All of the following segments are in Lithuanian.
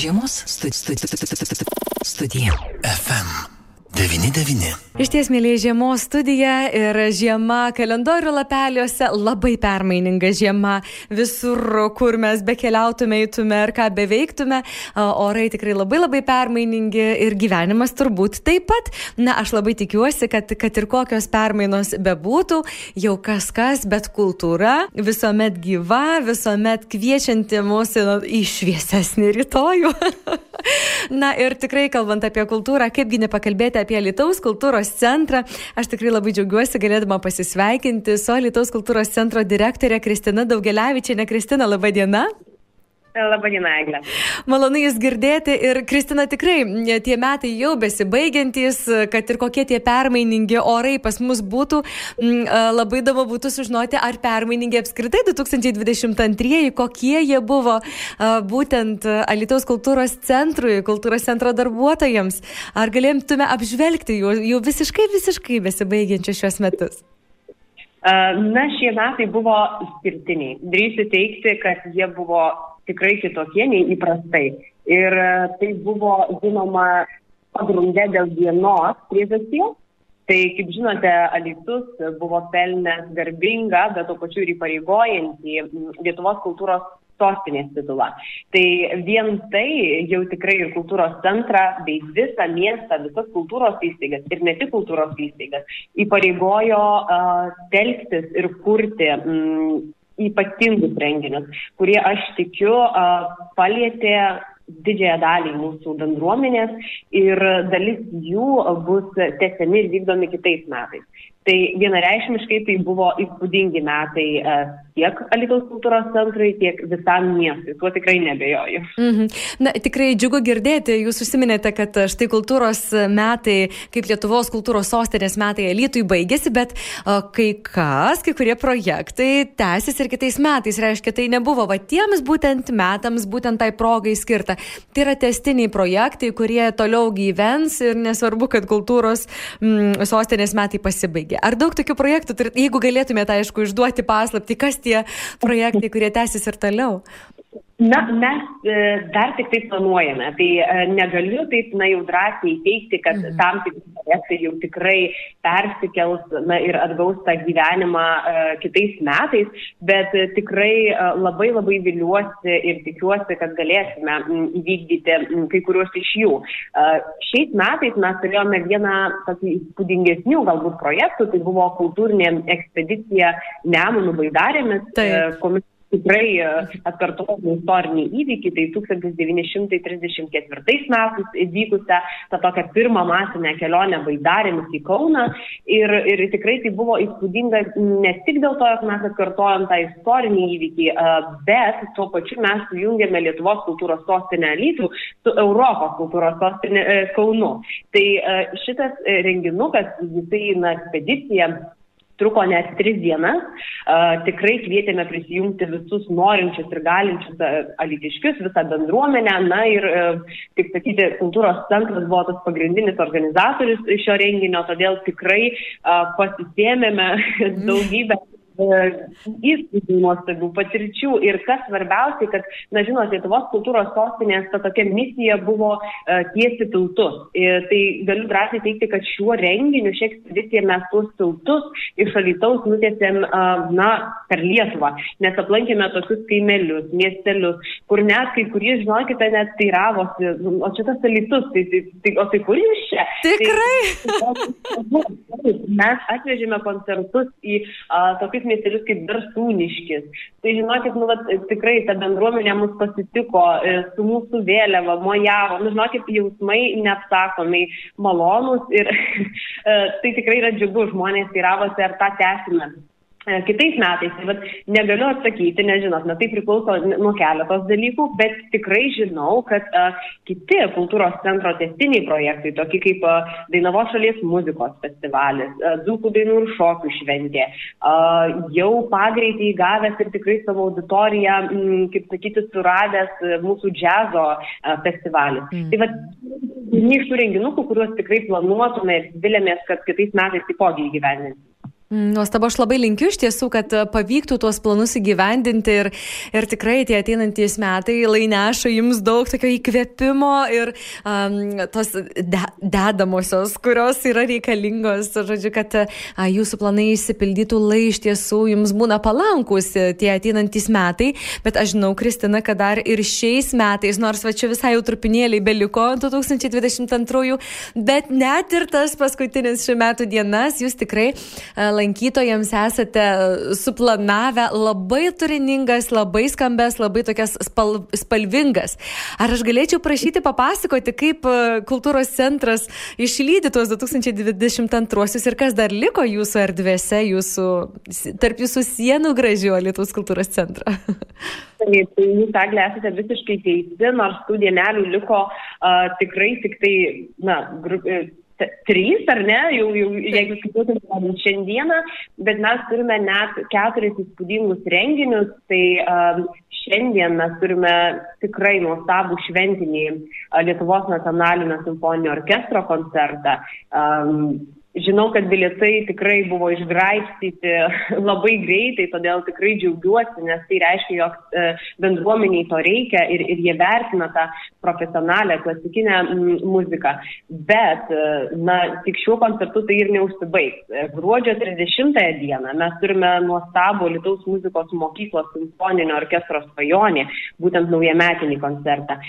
Žiemos studija. FM. 99. Iš ties, mėlyje, žiemos studija ir žiema kalendorių lapeliuose labai permaininga žiema. Visur, kur mes bekeliautume, eitume ar ką beveiktume, orai tikrai labai labai permainingi ir gyvenimas turbūt taip pat. Na, aš labai tikiuosi, kad, kad ir kokios permainos bebūtų, jau kas kas, bet kultūra visuomet gyva, visuomet kviečianti mūsų į šviesesnį rytojų. Na ir tikrai kalbant apie kultūrą, kaipgi nepakalbėti apie Lietuvos kultūros centrą. Aš tikrai labai džiaugiuosi galėdama pasisveikinti su Lietuvos kultūros centro direktorė Kristina Daugeliavičiane. Kristina, laba diena. Labadiena, Eglė. Malonu Jūs girdėti ir Kristina tikrai tie metai jau besibaigiantys, kad ir kokie tie permainingi orai pas mus būtų, labai įdomu būtų sužinoti, ar permainingi apskritai 2022, kokie jie buvo būtent Alitaus kultūros centrui, kultūros centro darbuotojams. Ar galėtume apžvelgti jų, jų visiškai, visiškai besibaigiančius šios metus? Na, šie metai buvo skirtiniai. Drįsiu teikti, kad jie buvo tikrai kitokie nei įprastai. Ir e, tai buvo, žinoma, pagrindė dėl vienos priežasties. Tai, kaip žinote, Alitus buvo pelnęs garbingą, bet to pačiu ir įpareigojantį Lietuvos kultūros sostinės titulą. Tai vien tai jau tikrai ir kultūros centrą bei visą miestą, visas kultūros įstaigas ir ne tik kultūros įstaigas įpareigojo uh, telktis ir kurti mm, ypatingus renginius, kurie, aš tikiu, palėtė didžiąją dalį mūsų bendruomenės ir dalis jų bus tęsiami ir vykdomi kitais metais. Tai vienareišmiškai tai buvo įspūdingi metai e, tiek Alitaus kultūros centrui, tiek visam miestui. Tuo tikrai nebejoju. Mm -hmm. Na, tikrai džiugu girdėti, jūs užsiminėte, kad štai kultūros metai, kaip Lietuvos kultūros sostinės metai Alitui baigėsi, bet o, kai kas, kai kurie projektai tęsis ir kitais metais. Reiškia, tai nebuvo va tiems būtent metams, būtent tai progai skirta. Tai yra testiniai projektai, kurie toliau gyvens ir nesvarbu, kad kultūros mm, sostinės metai pasibaigė baigė. Ar daug tokių projektų turit, jeigu galėtumėte, aišku, išduoti paslapti, kas tie projektai, kurie tęsis ir toliau? Na, mes e, dar tik tai planuojame. Tai e, negaliu taip, na, jau drąsiai teikti, kad mhm. tam tikri projektai jau tikrai persikels, na, ir atgaus tą gyvenimą e, kitais metais, bet tikrai labai labai viliuosi ir tikiuosi, kad galėsime įvykdyti kai kuriuos iš jų. Šiais metais mes turėjome vieną tokį įspūdingesnių galbūt projektų, tai buvo kultūrinė ekspedicija Nemunų baidarėmis, kuomet tikrai e, atkartojami istoriniai įvykiai, tai 1934 metais įvykusią tą tokią pirmą masinę kelionę baidarėmis į Kauną ir, ir tikrai tai buvo įspūdinga ne tik dėl to, jog mes atkartojom tą istorinį įvykį, e, bet tuo pačiu mes sujungėme Lietuvos kultūros sostinę Lytų su Europos kultūros sostinė e, Kaunu. Tai šitas renginukas, jisai, na, ekspedicija truko net tris dienas. Tikrai kvietėme prisijungti visus norinčius ir galinčius alitiškius, visą bendruomenę. Na ir, kaip sakyti, kultūros centras buvo tas pagrindinis organizatorius šio renginio, todėl tikrai pasisėmėme daugybę įspūdžių nuostabių patirčių ir kas svarbiausia, kad, na žinot, Lietuvos kultūros sostinės ta tokia misija buvo uh, tiesi tiltus. Ir tai galiu drąsiai teikti, kad šiuo renginiu, šią ekspediciją mes tuos tiltus iš Alitaus nutėsėm, na, per Lietuvą, nes aplankėme tokius kaimelius, miestelius, kur net kai kurie, žinokite, net teiravosi, o čia tas Alitus, tai, tai, tai, o tai kur jūs čia? Tikrai. Tai, mes atvežėme koncertus į uh, tokius miestelius kaip Darsūniškis. Tai žinokit, nu, vat, tikrai ta bendruomenė mus pasitiko e, su mūsų vėliava, mojavo, nu, žinokit, jausmai neapsakomai malonus ir e, tai tikrai yra džiugu, žmonės teiravosi, ar tą tęsime. Kitais metais. Tai vat, negaliu atsakyti, nežinot, na tai priklauso nuo keletos dalykų, bet tikrai žinau, kad uh, kiti kultūros centro testiniai projektai, tokie kaip uh, Dainavos šalies muzikos festivalis, uh, Dzūkų dainų ir šokių šventė, uh, jau pagreitį įgavęs ir tikrai savo auditoriją, m, kaip sakyti, suradęs mūsų džiazo uh, festivalis. Mm. Tai vad, vieni iš tų renginukų, kuriuos tikrai planuotume ir vilėmės, kad kitais metais taipogi įgyvendinti. Mm, nuostabu, aš labai linkiu iš tiesų, kad e, pavyktų tuos planus įgyvendinti ir, ir tikrai tie ateinantys metai lai neša jums daug tokio įkvėpimo ir um, tos de, dedamosios, kurios yra reikalingos, žodžiu, kad uh, jūsų planai įsipildytų, lai iš tiesų jums būna palankus e, tie ateinantys metai, bet aš žinau, Kristina, kad dar ir šiais metais, nors va čia visai jau trupinėliai beliko 2022, bet net ir tas paskutinis šių metų dienas jūs tikrai uh, lankytojams esate e, suplanavę labai turiningas, labai skambes, labai tokias spal, spalvingas. Ar aš galėčiau prašyti papasakoti, kaip e, kultūros centras išlydi tuos 2022 ir kas dar liko jūsų erdvėse, jūsų, tarp jūsų sienų gražių Lietuvos kultūros centro? Taip, tai jūs, Eglė, esate visiškai teisi, nors tų dienelių liko uh, tikrai tik tai, na, grup, trys, ar ne, jau, jau jeigu skaitytume šiandieną, bet mes turime net keturis įspūdingus renginius, tai um, šiandien mes turime tikrai nuostabų šventinį Lietuvos nacionalinio simfoninio orkestro koncertą. Um, Žinau, kad bilietai tikrai buvo išgraipstyti labai greitai, todėl tikrai džiaugiuosi, nes tai reiškia, jog e, bendruomeniai to reikia ir, ir jie vertina tą profesionalią klasikinę muziką. Bet, e, na, tik šiuo koncertu tai ir neužsibaigs. E, gruodžio 30 dieną mes turime nuostabų Lietuvos muzikos mokyklos simfoninio orkestro svajonį, būtent naujametinį koncertą.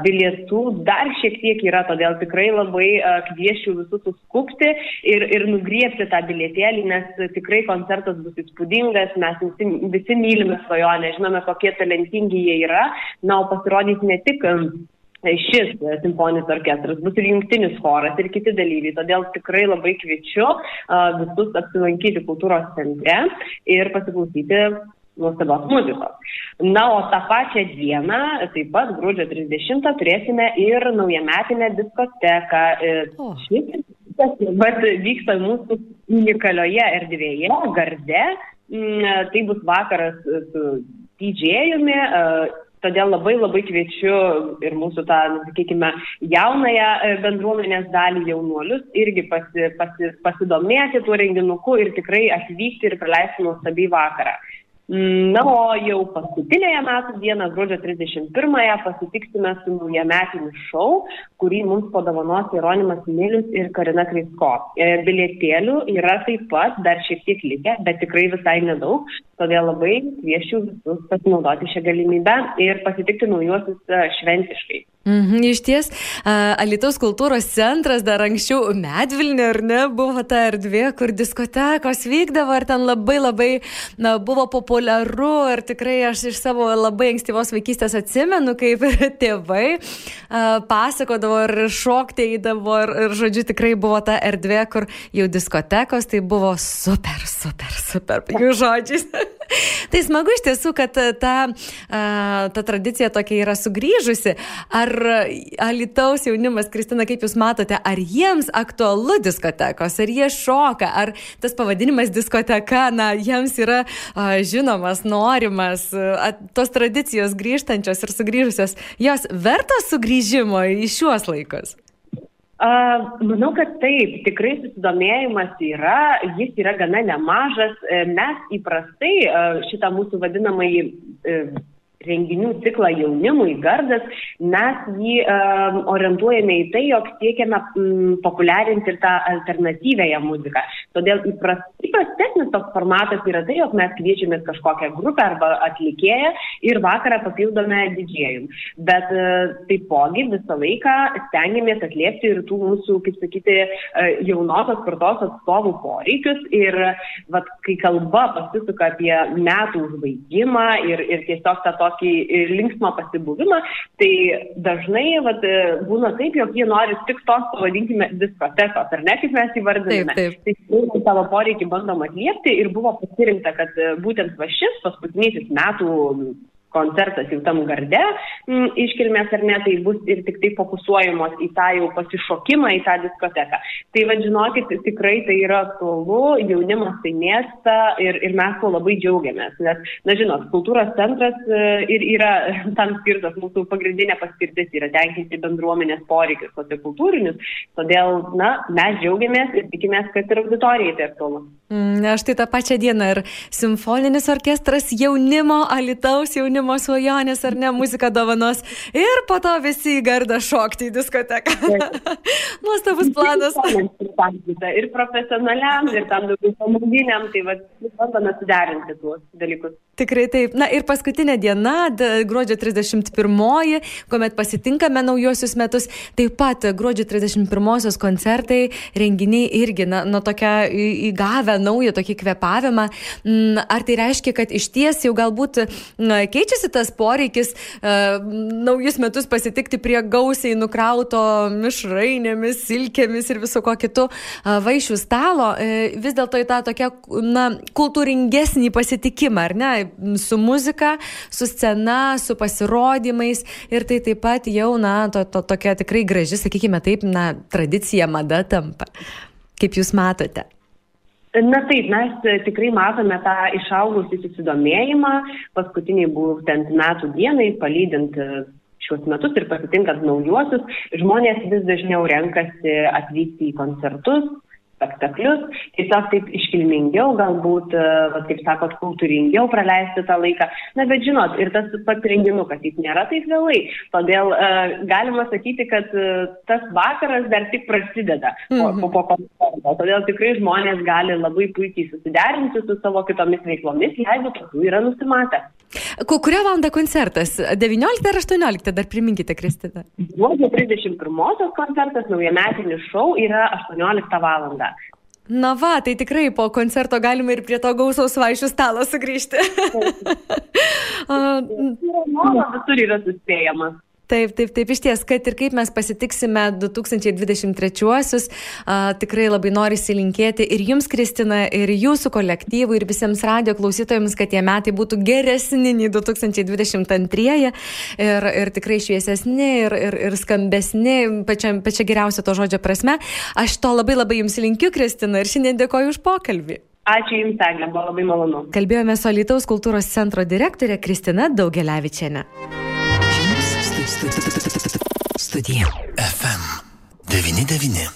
Bilietų dar šiek tiek yra, todėl tikrai labai kviečiu visus suskupti ir, ir nugriepti tą bilietėlį, nes tikrai koncertas bus įspūdingas, mes visi, visi mylime svajonę, žinome, kokie talentingi jie yra, na, o pasirodys ne tik šis simfoninis orkestras, bus ir jungtinis choras ir kiti dalyviai. Todėl tikrai labai kviečiu visus apsilankyti kultūros centre ir pasiklausyti nuostabios muzikos. Na, o tą pačią dieną, taip pat gruodžio 30, turėsime ir naujametinę diskoteką. Šis bet vyksta mūsų unikalioje erdvėje, garde. Mm, tai bus vakaras su didžėjumi, todėl labai labai kviečiu ir mūsų tą, sakykime, jaunąją e, bendruomenės dalį jaunuolius irgi pasi, pasi, pasidomėti tuo renginuku ir tikrai atvykti ir praleisti nuostabį vakarą. Na, o jau paskutinėje metų dieną, gruodžio 31-ąją, pasitiksime su naujametiniu šou, kurį mums padovanos Jeronimas Milius ir Karina Krisko. E, bilietėlių yra taip pat dar šiek tiek likę, bet tikrai visai nedaug, todėl labai kviečiu visus pasinaudoti šią galimybę ir pasitikti naujuosius e, šventiškai. Mhm, iš ties, Alitaus kultūros centras dar anksčiau Medvilnė, ar ne, buvo ta erdvė, kur diskotekos vykdavo ir ten labai labai na, buvo populiaru ir tikrai aš iš savo labai ankstyvos vaikystės atsimenu, kaip tėvai a, pasakodavo ir šokti eidavo ir, ir, žodžiu, tikrai buvo ta erdvė, kur jau diskotekos tai buvo super, super, super, jų žodžiais. tai smagu iš tiesų, kad ta, ta tradicija tokia yra sugrįžusi. Ar ar Alitaus jaunimas, Kristina, kaip Jūs matote, ar jiems aktualu diskotekos, ar jie šoka, ar tas pavadinimas diskoteka, na, jiems yra žinomas, norimas, tos tradicijos grįžtančios ir sugrįžusios, jos vertos sugrįžimo į šiuos laikus? Manau, kad taip, tikrai susidomėjimas yra, jis yra gana nemažas. E, mes įprastai uh, šitą mūsų vadinamąjį uh, renginių ciklą jaunimui, gardas, mes jį um, orientuojame į tai, jog siekiame mm, populiarinti ir tą alternatyvęją muziką. Todėl įprastesnis toks formatas yra tai, jog mes kviečiame kažkokią grupę arba atlikėją ir vakarą papildome didžėjim. Bet uh, taipogi visą laiką stengiamės atliepti ir tų mūsų, kaip sakyti, uh, jaunosios kartos atstovų poreikius. Ir vat, kai kalba pasisuka apie metų užbaigimą ir, ir tiesiog tą tokį e, linksmą pasibuvimą, tai dažnai vat, e, būna taip, jog jie nori tik tos, pavadinkime, diskotekos, ar ne, kaip mes įvardiname. Taip, taip. Tai savo poreikį bandom atliepti ir buvo pasirinkta, kad e, būtent va šis paskutinysis metų koncertas jau tam garde m, iškilmės ar ne, tai bus ir tik tai fokusuojamos į tą jau pasišokimą, į tą diskoteką. Tai vad žinokit, tikrai tai yra aktualu, jaunimas tai mėgsta ir, ir mes tuo labai džiaugiamės, nes, na žinot, kultūros centras e, ir yra tam skirtas, mūsų pagrindinė paskirtis yra tenkinti bendruomenės poreikius sociokultūrinius, todėl, na, mes džiaugiamės ir tikimės, kad ir auditorijai tai aktualu. Mm, aš tai tą pačią dieną ir simfoninis orkestras jaunimo, alitaus jaunimo svajonės ar ne, muzika dovanos ir po to visi į gardą šokti į diskoteką. Nuostabus planas. Ir profesionaliam, ir tam daugiau pamaldiniam, tai vad, bandome suderinti tuos dalykus. Tikrai taip. Na ir paskutinė diena, gruodžio 31, kuomet pasitinkame naujosius metus, taip pat gruodžio 31 koncertai, renginiai irgi, na, nu tokia įgavę naują tokį kvepavimą. Mm, ar tai reiškia, kad iš ties jau galbūt na, keičiasi tas poreikis uh, naujus metus pasitikti prie gausiai nukrauto mišrainėmis, silkėmis ir viso ko kitu uh, vaišių stalo, uh, vis dėlto į tą tokią, na, kultūringesnį pasitikimą, ar ne? su muzika, su scena, su pasirodymais ir tai taip pat jau, na, to, to, tokia tikrai graži, sakykime taip, na, tradicija, mada tampa. Kaip Jūs matote? Na taip, mes tikrai matome tą išaugusį susidomėjimą, paskutiniai būtent metų dienai, palydint šiuos metus ir pasitinkant naujuosius, žmonės vis dažniau renkasi atvykti į koncertus, spektaklius, tiesiog taip iškilmingiau, galbūt, va, kaip sakot, kultūringiau praleisti tą laiką. Na, bet žinot, ir tas pats renginukas, jis nėra taip vėlai. Todėl uh, galima sakyti, kad uh, tas vakaras dar tik prasideda po, mm -hmm. po, po koncerto. Todėl tikrai žmonės gali labai puikiai susiderinti su savo kitomis veiklomis, jeigu tokių yra nusimatę. Kurią valandą koncertas? 19 ar 18? Dar priminkite, Kristina. Gruodžio 31 koncertas, naujametinis šou yra 18 val. Na va, tai tikrai po koncerto galima ir prie to gausaus vaišių stalo sugrįžti. Visur yra suspėjamas. Taip, taip, taip, iš ties, kad ir kaip mes pasitiksime 2023-uosius, tikrai labai noriu įsilinkėti ir jums, Kristina, ir jūsų kolektyvui, ir visiems radio klausytojams, kad tie metai būtų geresni nei 2022 ir, ir tikrai šviesesni ir, ir, ir skambesni, pačia, pačia geriausia to žodžio prasme. Aš to labai labai jums linkiu, Kristina, ir šiandien dėkoju už pokalbį. Ačiū Jums, Eglė, buvo labai malonu. Kalbėjome su Alitaus kultūros centro direktorė Kristina Daugeliavičiane. Studija FM 99.